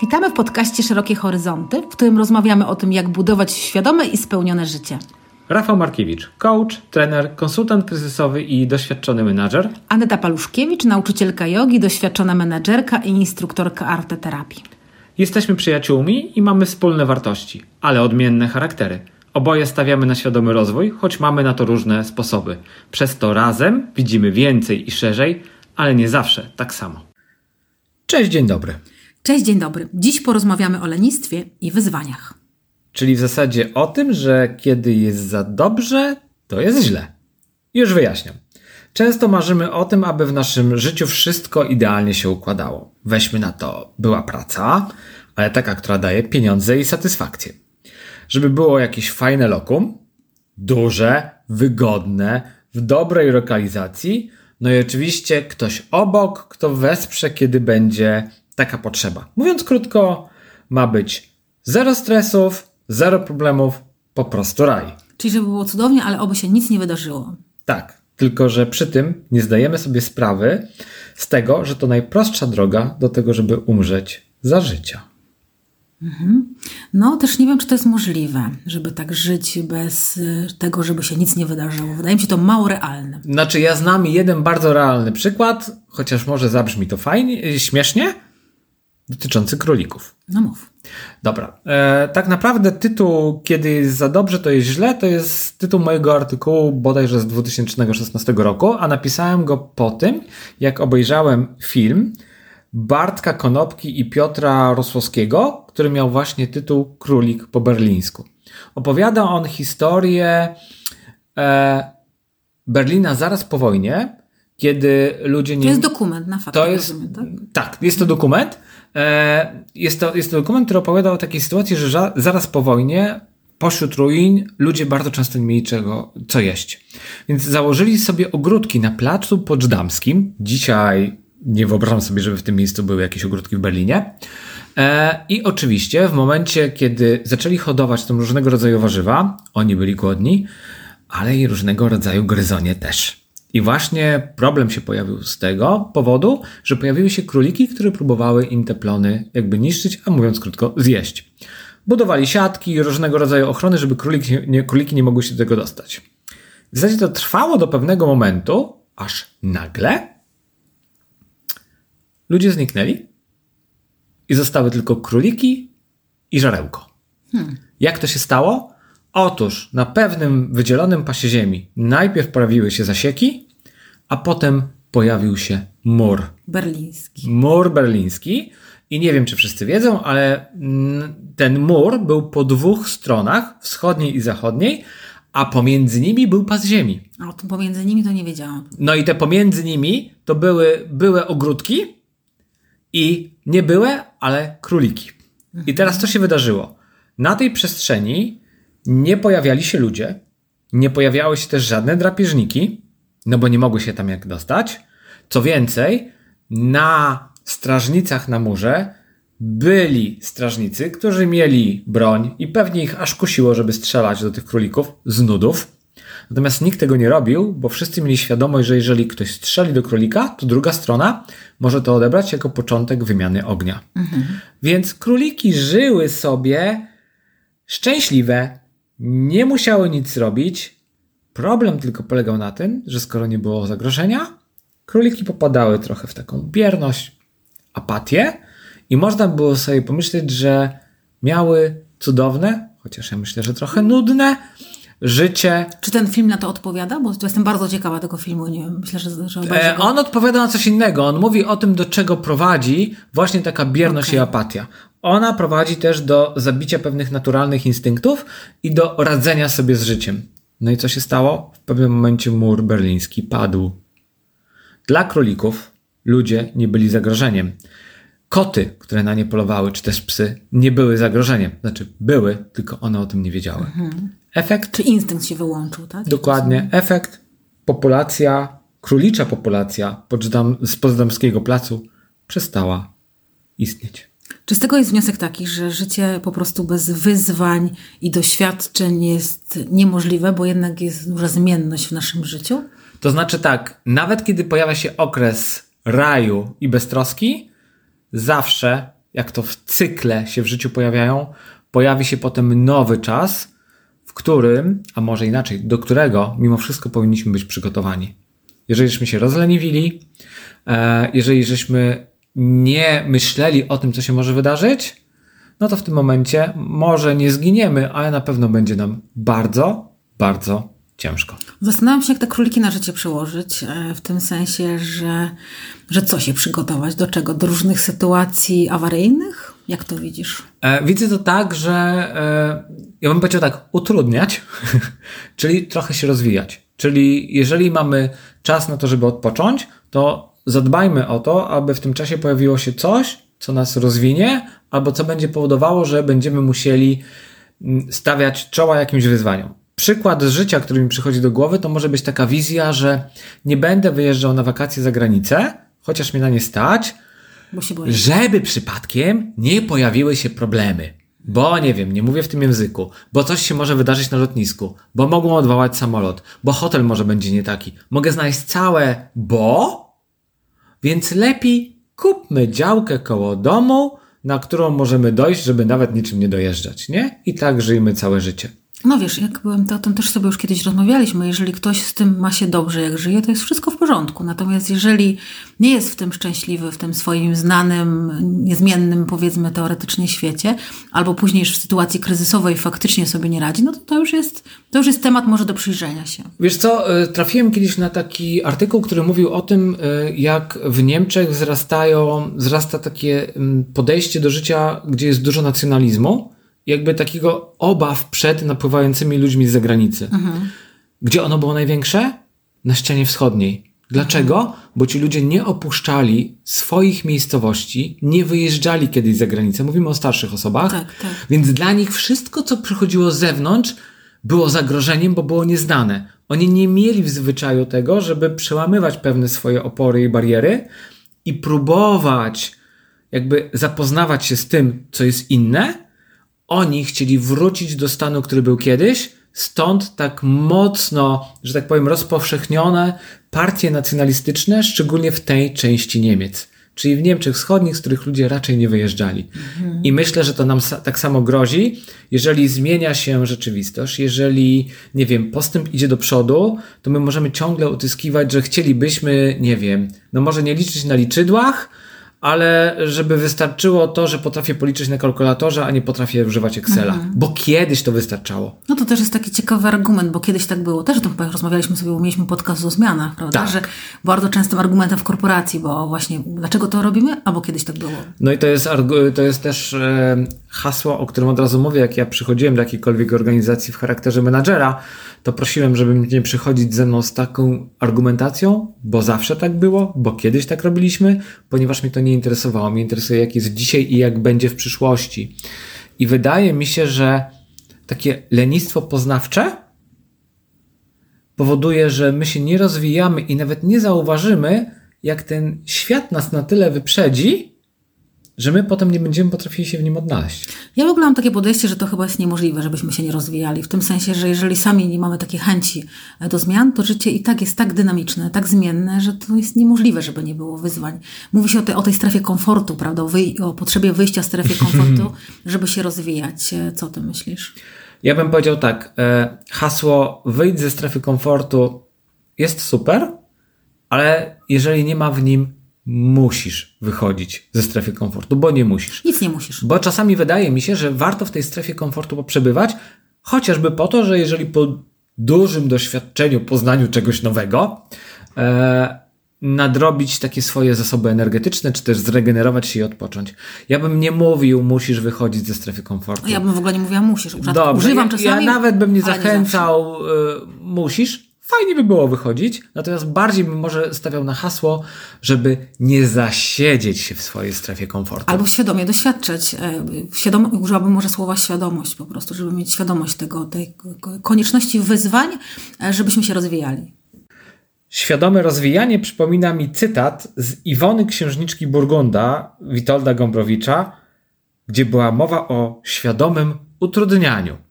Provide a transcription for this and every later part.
Witamy w podcaście Szerokie Horyzonty, w którym rozmawiamy o tym, jak budować świadome i spełnione życie. Rafał Markiewicz, coach, trener, konsultant kryzysowy i doświadczony menadżer. Aneta Paluszkiewicz, nauczycielka jogi, doświadczona menedżerka i instruktorka arteterapii. Jesteśmy przyjaciółmi i mamy wspólne wartości, ale odmienne charaktery. Oboje stawiamy na świadomy rozwój, choć mamy na to różne sposoby. Przez to razem widzimy więcej i szerzej, ale nie zawsze tak samo. Cześć, dzień dobry. Cześć, dzień dobry. Dziś porozmawiamy o lenistwie i wyzwaniach. Czyli w zasadzie o tym, że kiedy jest za dobrze, to jest źle. Już wyjaśniam. Często marzymy o tym, aby w naszym życiu wszystko idealnie się układało. Weźmy na to, była praca, ale taka, która daje pieniądze i satysfakcję. Żeby było jakieś fajne lokum, duże, wygodne, w dobrej lokalizacji, no i oczywiście ktoś obok, kto wesprze, kiedy będzie taka potrzeba. Mówiąc krótko, ma być zero stresów, zero problemów, po prostu raj. Czyli żeby było cudownie, ale oby się nic nie wydarzyło. Tak, tylko że przy tym nie zdajemy sobie sprawy z tego, że to najprostsza droga do tego, żeby umrzeć za życia. No, też nie wiem, czy to jest możliwe, żeby tak żyć bez y, tego, żeby się nic nie wydarzyło. Wydaje mi się to mało realne. Znaczy, ja znam jeden bardzo realny przykład, chociaż może zabrzmi to fajnie, śmiesznie, dotyczący królików. No mów. Dobra. E, tak naprawdę tytuł Kiedy jest za dobrze, to jest źle, to jest tytuł mojego artykułu bodajże z 2016 roku, a napisałem go po tym, jak obejrzałem film Bartka Konopki i Piotra Rosłowskiego, który miał właśnie tytuł Królik po berlińsku. Opowiada on historię e, Berlina zaraz po wojnie, kiedy ludzie nie... To jest dokument na fakt. To jest, rozumiem, tak? tak, jest to dokument. E, Jest to, jest to dokument, który opowiada o takiej sytuacji, że zaraz po wojnie, pośród ruin, ludzie bardzo często nie mieli czego, co jeść. Więc założyli sobie ogródki na placu Poczdamskim. Dzisiaj nie wyobrażam sobie, żeby w tym miejscu były jakieś ogródki w Berlinie. E, I oczywiście w momencie, kiedy zaczęli hodować tam różnego rodzaju warzywa, oni byli głodni, ale i różnego rodzaju gryzonie też. I właśnie problem się pojawił z tego powodu, że pojawiły się króliki, które próbowały im te plony jakby niszczyć, a mówiąc krótko, zjeść. Budowali siatki, różnego rodzaju ochrony, żeby króliki nie, króliki nie mogły się do tego dostać. W zasadzie to trwało do pewnego momentu, aż nagle ludzie zniknęli i zostały tylko króliki i żarełko. Jak to się stało? Otóż na pewnym wydzielonym pasie ziemi najpierw pojawiły się zasieki, a potem pojawił się mur. Berliński. Mur berliński. I nie wiem, czy wszyscy wiedzą, ale ten mur był po dwóch stronach, wschodniej i zachodniej, a pomiędzy nimi był pas ziemi. A o tym pomiędzy nimi to nie wiedziałam. No i te pomiędzy nimi to były były ogródki i nie były, ale króliki. I teraz co się wydarzyło? Na tej przestrzeni nie pojawiali się ludzie, nie pojawiały się też żadne drapieżniki, no bo nie mogły się tam jak dostać. Co więcej, na strażnicach na murze byli strażnicy, którzy mieli broń i pewnie ich aż kusiło, żeby strzelać do tych królików z nudów. Natomiast nikt tego nie robił, bo wszyscy mieli świadomość, że jeżeli ktoś strzeli do królika, to druga strona może to odebrać jako początek wymiany ognia. Więc króliki żyły sobie szczęśliwe, nie musiały nic robić. Problem tylko polegał na tym, że skoro nie było zagrożenia, króliki popadały trochę w taką bierność, apatię i można było sobie pomyśleć, że miały cudowne, chociaż ja myślę, że trochę nudne życie. Czy ten film na to odpowiada? Bo jestem bardzo ciekawa tego filmu. Nie wiem, myślę, że, że E, on odpowiada na coś innego. On mówi o tym, do czego prowadzi właśnie taka bierność Okej. i apatia. Ona prowadzi też do zabicia pewnych naturalnych instynktów i do radzenia sobie z życiem. No i co się stało? W pewnym momencie mur berliński padł. Dla królików ludzie nie byli zagrożeniem. Koty, które na nie polowały, czy też psy, nie były zagrożeniem. Znaczy, były, tylko one o tym nie wiedziały. Efekt Czy instynkt się wyłączył, tak? Dokładnie. Efekt. Populacja, królicza populacja Poczdam, z Potsdamskiego Placu przestała istnieć. Czy z tego jest wniosek taki, że życie po prostu bez wyzwań i doświadczeń jest niemożliwe, bo jednak jest duża zmienność w naszym życiu? To znaczy tak, nawet kiedy pojawia się okres raju i beztroski, zawsze jak to w cykle się w życiu pojawiają, pojawi się potem nowy czas, którym, a może inaczej, do którego mimo wszystko powinniśmy być przygotowani. Jeżeli się rozleniwili, e, jeżeli żeśmy nie myśleli o tym, co się może wydarzyć, no to w tym momencie może nie zginiemy, ale na pewno będzie nam bardzo, bardzo ciężko. Zastanawiam się, jak te króliki na życie przełożyć, e, w tym sensie, że, że co się przygotować, do czego? Do różnych sytuacji awaryjnych? Jak to widzisz? E, widzę to tak, że e, ja bym powiedział tak, utrudniać, czyli trochę się rozwijać. Czyli jeżeli mamy czas na to, żeby odpocząć, to zadbajmy o to, aby w tym czasie pojawiło się coś, co nas rozwinie, albo co będzie powodowało, że będziemy musieli mm, stawiać czoła jakimś wyzwaniom. Przykład z życia, który mi przychodzi do głowy, to może być taka wizja, że nie będę wyjeżdżał na wakacje za granicę, chociaż mnie na nie stać, żeby przypadkiem nie pojawiły się problemy. Bo nie wiem, nie mówię w tym języku, bo coś się może wydarzyć na lotnisku, bo mogą odwołać samolot, bo hotel może będzie nie taki. Mogę znaleźć całe bo, więc lepiej kupmy działkę koło domu, na którą możemy dojść, żeby nawet niczym nie dojeżdżać, nie? I tak żyjmy całe życie. No wiesz, jak byłem, to o tym też sobie już kiedyś rozmawialiśmy. Jeżeli ktoś z tym ma się dobrze, jak żyje, to jest wszystko w porządku. Natomiast jeżeli nie jest w tym szczęśliwy, w tym swoim znanym, niezmiennym, powiedzmy teoretycznie świecie, albo później już w sytuacji kryzysowej faktycznie sobie nie radzi, no to to już jest, to już jest temat może do przyjrzenia się. Wiesz co, e, trafiłem kiedyś na taki artykuł, który mówił o tym, e, jak w Niemczech wzrastają, wzrasta takie mm, podejście do życia, gdzie jest dużo nacjonalizmu jakby takiego obaw przed napływającymi ludźmi z zagranicy. Mhm. Gdzie ono było największe? Na ścianie wschodniej. Dlaczego? Bo ci ludzie nie opuszczali swoich miejscowości, nie wyjeżdżali kiedyś za granicę. Mówimy o starszych osobach. Tak, tak. Więc dla nich wszystko, co przychodziło z zewnątrz, było zagrożeniem, bo było nieznane. Oni nie mieli w zwyczaju tego, żeby przełamywać pewne swoje opory i bariery i próbować jakby zapoznawać się z tym, co jest inne, oni chcieli wrócić do stanu, który był kiedyś, stąd tak mocno, że tak powiem, rozpowszechnione partie nacjonalistyczne, szczególnie w tej części Niemiec. Czyli w Niemczech Wschodnich, z których ludzie raczej nie wyjeżdżali. Mhm. I myślę, że to nam tak samo grozi, jeżeli zmienia się rzeczywistość, jeżeli, nie wiem, postęp idzie do przodu, to my możemy ciągle utyskiwać, że chcielibyśmy, nie wiem, no może nie liczyć na liczydłach, ale żeby wystarczyło to, że potrafię policzyć na kalkulatorze, a nie potrafię używać Excela. Mhm. Bo kiedyś to wystarczało. No to też jest taki ciekawy argument, bo kiedyś tak było. Też o tym rozmawialiśmy sobie, bo mieliśmy podcast o zmianach, prawda? Tak. Że bardzo częstym argumentem w korporacji, bo właśnie dlaczego to robimy, albo kiedyś tak było. No i to jest, to jest też e, hasło, o którym od razu mówię, jak ja przychodziłem do jakiejkolwiek organizacji w charakterze menadżera, to prosiłem, żeby nie przychodzić ze mną z taką argumentacją, bo zawsze tak było, bo kiedyś tak robiliśmy, ponieważ mnie to nie interesowało. Mnie interesuje, jak jest dzisiaj i jak będzie w przyszłości. I wydaje mi się, że takie lenistwo poznawcze powoduje, że my się nie rozwijamy i nawet nie zauważymy, jak ten świat nas na tyle wyprzedzi, że my potem nie będziemy potrafili się w nim odnaleźć. Ja w ogóle mam takie podejście, że to chyba jest niemożliwe, żebyśmy się nie rozwijali. W tym sensie, że jeżeli sami nie mamy takiej chęci e, do zmian, to życie i tak jest tak dynamiczne, tak zmienne, że to jest niemożliwe, żeby nie było wyzwań. Mówi się o tej, o tej strefie komfortu, prawda? O, wyj- o potrzebie wyjścia z strefy komfortu, żeby się rozwijać. E, co ty myślisz? Ja bym powiedział tak. E, hasło wyjdź ze strefy komfortu jest super, ale jeżeli nie ma w nim musisz wychodzić ze strefy komfortu, bo nie musisz. Nic nie musisz. Bo czasami wydaje mi się, że warto w tej strefie komfortu przebywać, chociażby po to, że jeżeli po dużym doświadczeniu, poznaniu czegoś nowego, e, nadrobić takie swoje zasoby energetyczne, czy też zregenerować się i odpocząć. Ja bym nie mówił, musisz wychodzić ze strefy komfortu. Ja bym w ogóle nie mówiła, musisz. Dobrze, Używam czasami, ja nawet bym nie zachęcał, nie y, musisz, fajnie by było wychodzić, natomiast bardziej bym może stawiał na hasło, żeby nie zasiedzieć się w swojej strefie komfortu. Albo świadomie doświadczać. E, świadom, użyłabym może słowa świadomość po prostu, żeby mieć świadomość tego, tej konieczności wyzwań, e, żebyśmy się rozwijali. Świadome rozwijanie przypomina mi cytat z Iwony Księżniczki Burgunda, Witolda Gombrowicza, gdzie była mowa o świadomym utrudnianiu.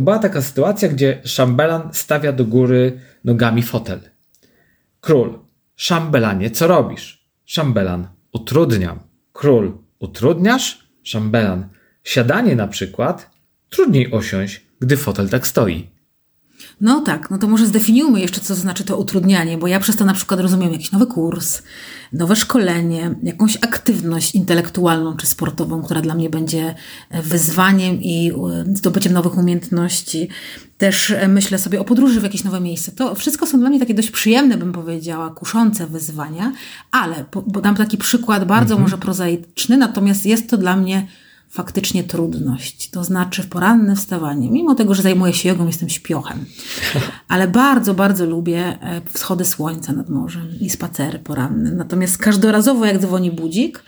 To była taka sytuacja, gdzie szambelan stawia do góry nogami fotel. Król, szambelanie, co robisz? Szambelan, utrudniam. Król, utrudniasz? Szambelan. Siadanie na przykład trudniej osiąść, gdy fotel tak stoi. No tak, no to może zdefiniujmy jeszcze, co znaczy to utrudnianie, bo ja przez to na przykład rozumiem jakiś nowy kurs, nowe szkolenie, jakąś aktywność intelektualną czy sportową, która dla mnie będzie e, wyzwaniem i e, zdobyciem nowych umiejętności. Też e, myślę sobie o podróży w jakieś nowe miejsce. To wszystko są dla mnie takie dość przyjemne, bym powiedziała, kuszące wyzwania, ale, bo dam taki przykład bardzo mhm. może prozaiczny, natomiast jest to dla mnie faktycznie trudność. To znaczy poranne wstawanie. Mimo tego, że zajmuję się jogą, jestem śpiochem. Ale bardzo, bardzo lubię e, wschody słońca nad morzem i spacery poranne. Natomiast każdorazowo, jak dzwoni budzik,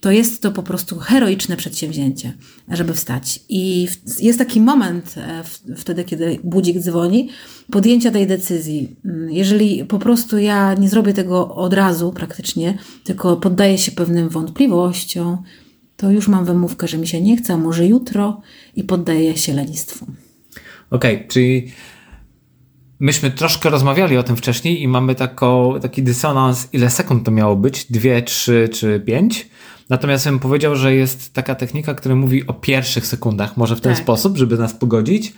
to jest to po prostu heroiczne przedsięwzięcie, żeby wstać. I jest taki moment e, wtedy, kiedy budzik dzwoni, podjęcia tej decyzji. Mm, jeżeli po prostu ja nie zrobię tego od razu praktycznie, tylko poddaję się pewnym wątpliwościom, to już mam wymówkę, że mi się nie chce, a może jutro i poddaję się lenistwu. Okej, okay, czyli myśmy troszkę rozmawiali o tym wcześniej i mamy taką, taki dysonans, ile sekund to miało być? Dwie, trzy czy pięć? Natomiast bym powiedział, że jest taka technika, która mówi o pierwszych sekundach, może w ten tak. sposób, żeby nas pogodzić.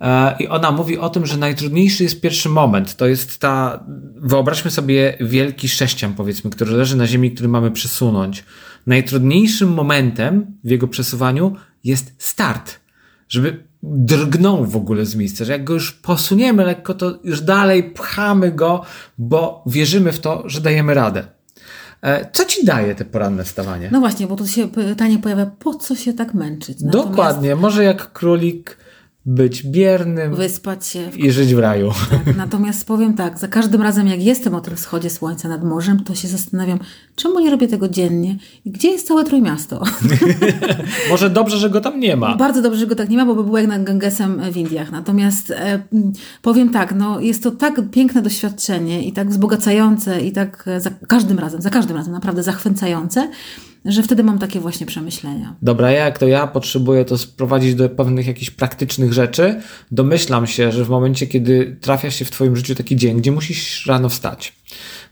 E, I ona mówi o tym, że najtrudniejszy jest pierwszy moment. To jest ta, wyobraźmy sobie wielki sześcian, powiedzmy, który leży na ziemi, który mamy przesunąć najtrudniejszym momentem w jego przesuwaniu jest start. Żeby drgnął w ogóle z miejsca, że jak go już posuniemy lekko, to już dalej pchamy go, bo wierzymy w to, że dajemy radę. E, co ci daje te poranne wstawanie? No właśnie, bo tu się pytanie pojawia, po co się tak męczyć? Natomiast... Dokładnie, może jak królik być biernym. Wyspać się. I żyć w raju. Tak, natomiast powiem tak, za każdym razem jak jestem o tym wschodzie słońca nad morzem, to się zastanawiam, czemu nie robię tego dziennie i gdzie jest całe Trójmiasto? Może dobrze, że go tam nie ma. Bardzo dobrze, że go tak nie ma, bo by było jak na Gangesem w Indiach. Natomiast e, powiem tak, no, jest to tak piękne doświadczenie i tak wzbogacające i tak za każdym razem, za każdym razem naprawdę zachwycające, że wtedy mam takie właśnie przemyślenia. Dobra, ja jak to ja potrzebuję to sprowadzić do pewnych jakichś praktycznych rzeczy. Domyślam się, że w momencie, kiedy trafia się w Twoim życiu taki dzień, gdzie musisz rano wstać,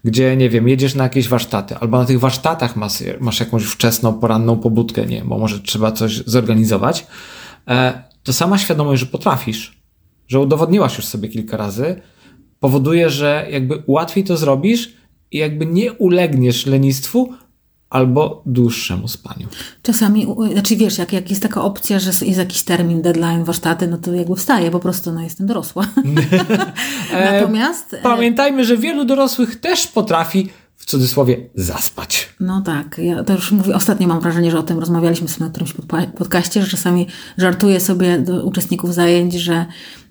gdzie, nie wiem, jedziesz na jakieś warsztaty, albo na tych warsztatach masz, masz jakąś wczesną, poranną pobudkę, nie, bo może trzeba coś zorganizować, e, to sama świadomość, że potrafisz, że udowodniłaś już sobie kilka razy, powoduje, że jakby łatwiej to zrobisz i jakby nie ulegniesz lenistwu, albo dłuższemu spaniu. Czasami, znaczy wiesz, jak, jak jest taka opcja, że jest jakiś termin, deadline, warsztaty, no to jakby wstaję, po prostu no jestem dorosła. Natomiast... E, pamiętajmy, że wielu dorosłych też potrafi w cudzysłowie zaspać. No tak, ja to już mówię, ostatnio mam wrażenie, że o tym rozmawialiśmy sobie na którymś podcaście, że czasami żartuję sobie do uczestników zajęć, że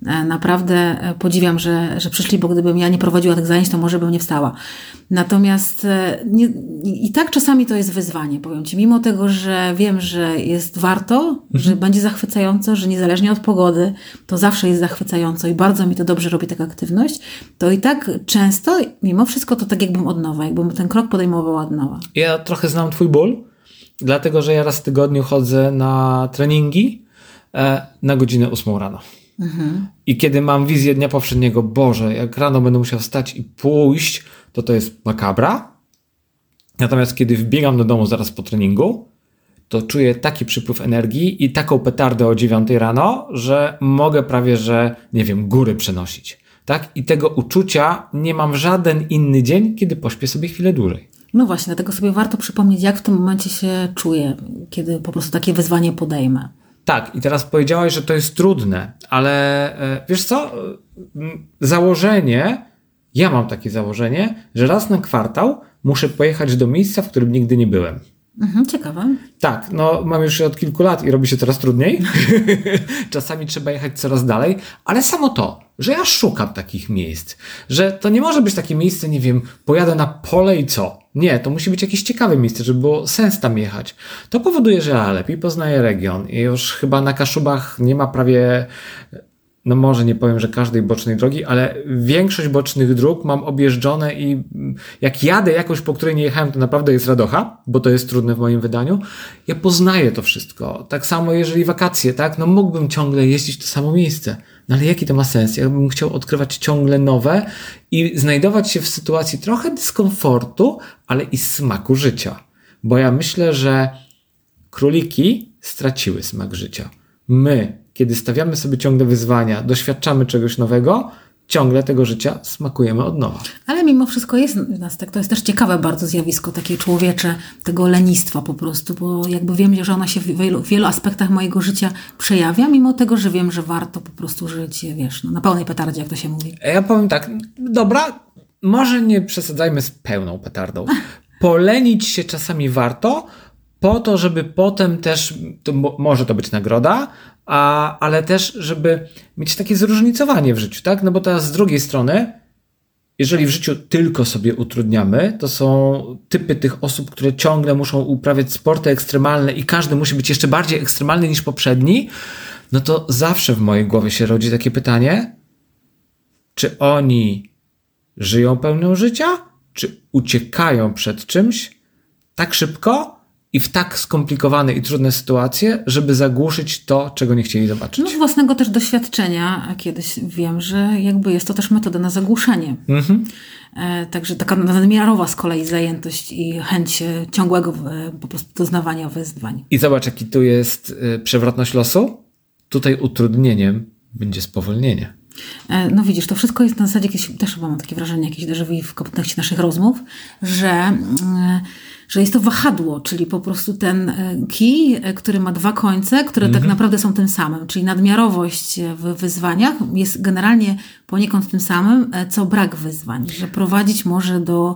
e, naprawdę e, podziwiam, że, że przyszli, bo gdybym ja nie prowadziła tych zajęć, to może bym nie wstała. Natomiast e, nie, i tak czasami to jest wyzwanie, powiem Ci, mimo tego, że wiem, że jest warto, mhm. że będzie zachwycająco, że niezależnie od pogody, to zawsze jest zachwycająco i bardzo mi to dobrze robi taka aktywność, to i tak często, mimo wszystko, to tak jakbym od nowa, jakbym ten krok podejmowała od nowa. Ja trochę znam Twój ból, dlatego że ja raz w tygodniu chodzę na treningi e, na godzinę 8 rano. Mhm. I kiedy mam wizję dnia poprzedniego, Boże, jak rano będę musiał wstać i pójść, to to jest makabra. Natomiast kiedy wbiegam do domu zaraz po treningu, to czuję taki przypływ energii i taką petardę o 9 rano, że mogę prawie, że, nie wiem, góry przenosić. Tak? I tego uczucia nie mam żaden inny dzień, kiedy pośpię sobie chwilę dłużej. No właśnie, dlatego sobie warto przypomnieć, jak w tym momencie się czuję, kiedy po prostu takie wyzwanie podejmę. Tak, i teraz powiedziałaś, że to jest trudne, ale e, wiesz co? Założenie, ja mam takie założenie, że raz na kwartał muszę pojechać do miejsca, w którym nigdy nie byłem. Mhm, ciekawe. Tak, no mam już od kilku lat i robi się coraz trudniej. Czasami trzeba jechać coraz dalej, ale samo to, że ja szukam takich miejsc, że to nie może być takie miejsce, nie wiem, pojadę na pole i co? Nie, to musi być jakieś ciekawe miejsce, żeby było sens tam jechać. To powoduje, że ja lepiej poznaję region i już chyba na Kaszubach nie ma prawie no może nie powiem, że każdej bocznej drogi, ale większość bocznych dróg mam objeżdżone i jak jadę jakoś, po której nie jechałem, to naprawdę jest radocha, bo to jest trudne w moim wydaniu. Ja poznaję to wszystko. Tak samo jeżeli wakacje, tak? No mógłbym ciągle jeździć w to samo miejsce. No ale jaki to ma sens? Ja bym chciał odkrywać ciągle nowe i znajdować się w sytuacji trochę dyskomfortu, ale i smaku życia. Bo ja myślę, że Króliki straciły smak życia. My, kiedy stawiamy sobie ciągle wyzwania, doświadczamy czegoś nowego, ciągle tego życia smakujemy od nowa. Ale mimo wszystko jest w nas tak, to jest też ciekawe bardzo zjawisko takie człowiecze, tego lenistwa po prostu, bo jakby wiem, że ona się w wielu, w wielu aspektach mojego życia przejawia, mimo tego, że wiem, że warto po prostu żyć, wiesz, no, na pełnej petardzie, jak to się mówi. Ja powiem tak, dobra, może nie przesadzajmy z pełną petardą. Polenić się czasami warto, po to, żeby potem też, to mo- może to być nagroda, a, ale też, żeby mieć takie zróżnicowanie w życiu, tak? No bo teraz z drugiej strony, jeżeli w życiu tylko sobie utrudniamy, to są typy tych osób, które ciągle muszą uprawiać sporty ekstremalne i każdy musi być jeszcze bardziej ekstremalny niż poprzedni, no to zawsze w mojej głowie się rodzi takie pytanie, czy oni żyją pełnią życia, czy uciekają przed czymś tak szybko i w tak skomplikowane i trudne sytuacje, żeby zagłuszyć to, czego nie chcieli zobaczyć. No z własnego też doświadczenia a kiedyś wiem, że jakby jest to też metoda na zagłuszenie. E, także taka nadmiarowa z kolei zajętość i chęć e, ciągłego e, po prostu doznawania wyzwań. I zobacz, jaki tu jest y, przewrotność losu. Tutaj utrudnieniem będzie spowolnienie. E, No widzisz, to wszystko jest na zasadzie jakieś, też chyba mam takie wrażenie, jakieś déjà w kontekście naszych rozmów, że, mm, że jest to wahadło, czyli po prostu ten e, kij, e, który ma dwa końce, które tak naprawdę są tym samym, czyli nadmiarowość w wyzwaniach jest generalnie poniekąd tym samym, e, co brak wyzwań, że prowadzić może do,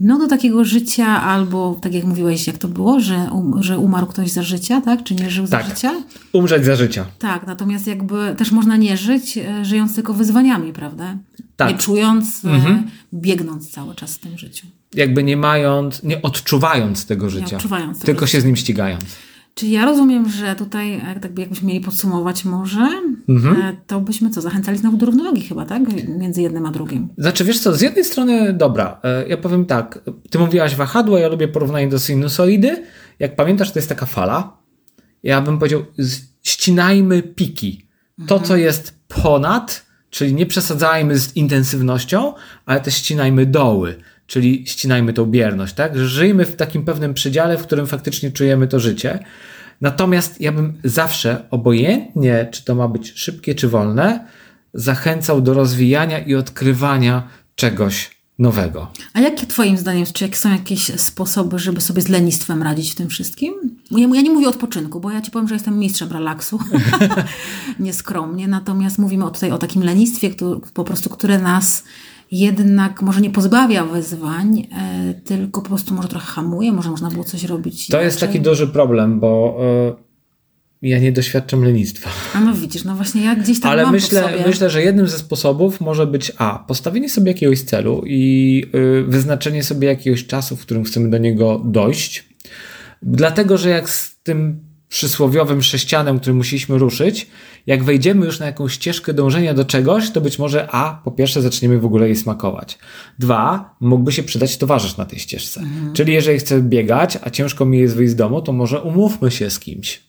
no, do takiego życia albo, tak jak mówiłeś, jak to było, że, um, że umarł ktoś za życia, tak? Czy nie żył za Tak. życia? Umrzeć za życia. Tak, natomiast jakby też można nie żyć, żyjąc tylko wyzwaniami, prawda? Tak. Nie czując, e, biegnąc cały czas w tym życiu. Jakby nie mając, nie odczuwając tego życia. odczuwając tego tylko życia. się z nim ścigając. Czyli ja rozumiem, że tutaj, jak tak jakbyśmy mieli podsumować może, Mhm. e, to byśmy co, zachęcali znowu do równowagi chyba, tak? Między jednym a drugim. Znaczy, wiesz co, z jednej strony dobra, e, ja powiem tak, ty mówiłaś wahadło, ja lubię porównanie do sinusoidy. Jak pamiętasz, to jest taka fala. Ja bym powiedział, ścinajmy piki. To, co jest ponad, czyli nie przesadzajmy z intensywnością, ale też ścinajmy doły, czyli ścinajmy tą bierność, tak? Żyjmy w takim pewnym przedziale, w którym faktycznie czujemy to życie. Natomiast ja bym zawsze, obojętnie czy to ma być szybkie czy wolne, zachęcał do rozwijania i odkrywania czegoś nowego. A jakie twoim zdaniem, czy jakie są jakieś sposoby, żeby sobie z lenistwem radzić w tym wszystkim? Ja, ja nie mówię o odpoczynku, bo ja ci powiem, że jestem mistrzem relaksu. Nieskromnie. Natomiast mówimy tutaj o takim lenistwie, które, po prostu, które nas jednak może nie pozbawia wyzwań, e, tylko po prostu może trochę hamuje, może można było coś robić To jest taki duży problem, bo y, ja nie doświadczam lenistwa. A no widzisz, no właśnie ja gdzieś tam Ale mam myślę, sobie. myślę, że jednym ze sposobów może być A. Postawienie sobie jakiegoś celu i y, wyznaczenie sobie jakiegoś czasu, w którym chcemy do niego dojść. Dlatego, że jak z tym przysłowiowym sześcianem, który musieliśmy ruszyć, jak wejdziemy już na jakąś ścieżkę dążenia do czegoś, to być może A, po pierwsze zaczniemy w ogóle jej smakować. Dwa, mógłby się przydać towarzysz na tej ścieżce. Czyli jeżeli chcę biegać, a ciężko mi jest wyjść z domu, to może umówmy się z kimś.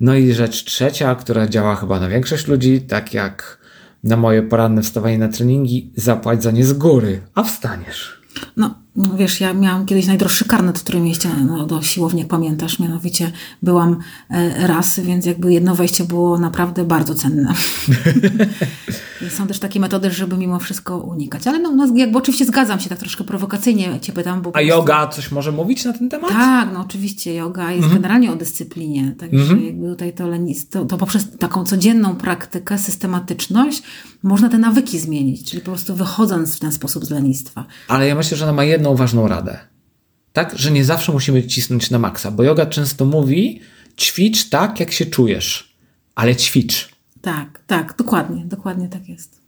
No i rzecz trzecia, która działa chyba na większość ludzi, tak jak na moje poranne wstawanie na treningi, zapłać za nie z góry, a wstaniesz. No, no wiesz, ja miałam kiedyś najdroższy karnet, który mieście no, do siłowni, jak pamiętasz, mianowicie byłam e, raz, więc jakby jedno wejście było naprawdę bardzo cenne. Są też takie metody, żeby mimo wszystko unikać. Ale no, no jakby oczywiście zgadzam się, tak troszkę prowokacyjnie cię pytam, bo... A prostu- yoga coś może mówić na ten temat? Tak, no oczywiście yoga jest generalnie o dyscyplinie, także jakby tutaj to, to, to poprzez taką codzienną praktykę, systematyczność można te nawyki zmienić, czyli po prostu wychodząc w ten sposób z lenistwa. Ale ja myślę, że ona ma jedną ważną radę. Tak, że nie zawsze musimy cisnąć na maksa, bo yoga często mówi ćwicz tak, jak się czujesz, ale ćwicz. Tak, tak, dokładnie, dokładnie tak jest.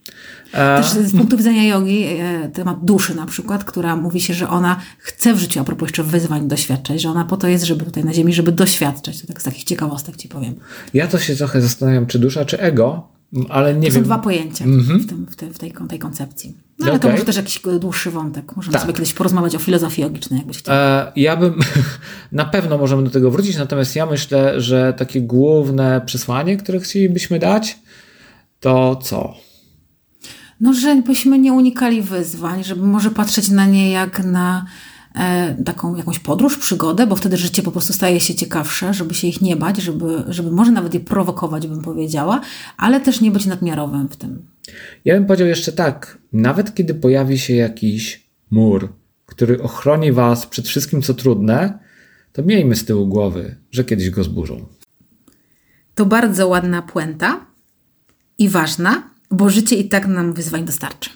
E, Też z punktu widzenia jogi, e, temat duszy na przykład, która mówi się, że ona chce w życiu, a propos jeszcze wyzwań doświadczać, że ona po to jest, żeby tutaj na ziemi, żeby doświadczać. To tak z takich ciekawostek ci powiem. ja to się trochę zastanawiam, czy dusza, czy ego, ale nie To wiem. są dwa pojęcia w, tym, w, tej, w tej, tej koncepcji. No ale to Okej. może też jakiś dłuższy wątek. Możemy Tak. sobie kiedyś porozmawiać o filozofii jogicznej, jakbyś chciał. E, Ja bym, na pewno możemy do tego wrócić, natomiast ja myślę, że takie główne przesłanie, które chcielibyśmy dać, to co? No, że byśmy nie unikali wyzwań, żeby może patrzeć na nie jak na taką jakąś podróż, przygodę, bo wtedy życie po prostu staje się ciekawsze, żeby się ich nie bać, żeby, żeby może nawet je prowokować, bym powiedziała, ale też nie być nadmiarowym w tym. Ja bym powiedział jeszcze tak, nawet kiedy pojawi się jakiś mur, który ochroni was przed wszystkim, co trudne, to miejmy z tyłu głowy, że kiedyś go zburzą. To bardzo ładna puenta i ważna, bo życie i tak nam wyzwań dostarczy.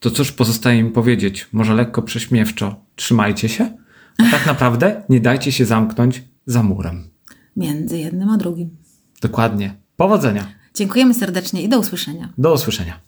To cóż pozostaje mi powiedzieć, może lekko prześmiewczo, trzymajcie się, a tak naprawdę nie dajcie się zamknąć za murem. Między jednym a drugim. Dokładnie. Powodzenia. Dziękujemy serdecznie i do usłyszenia. Do usłyszenia.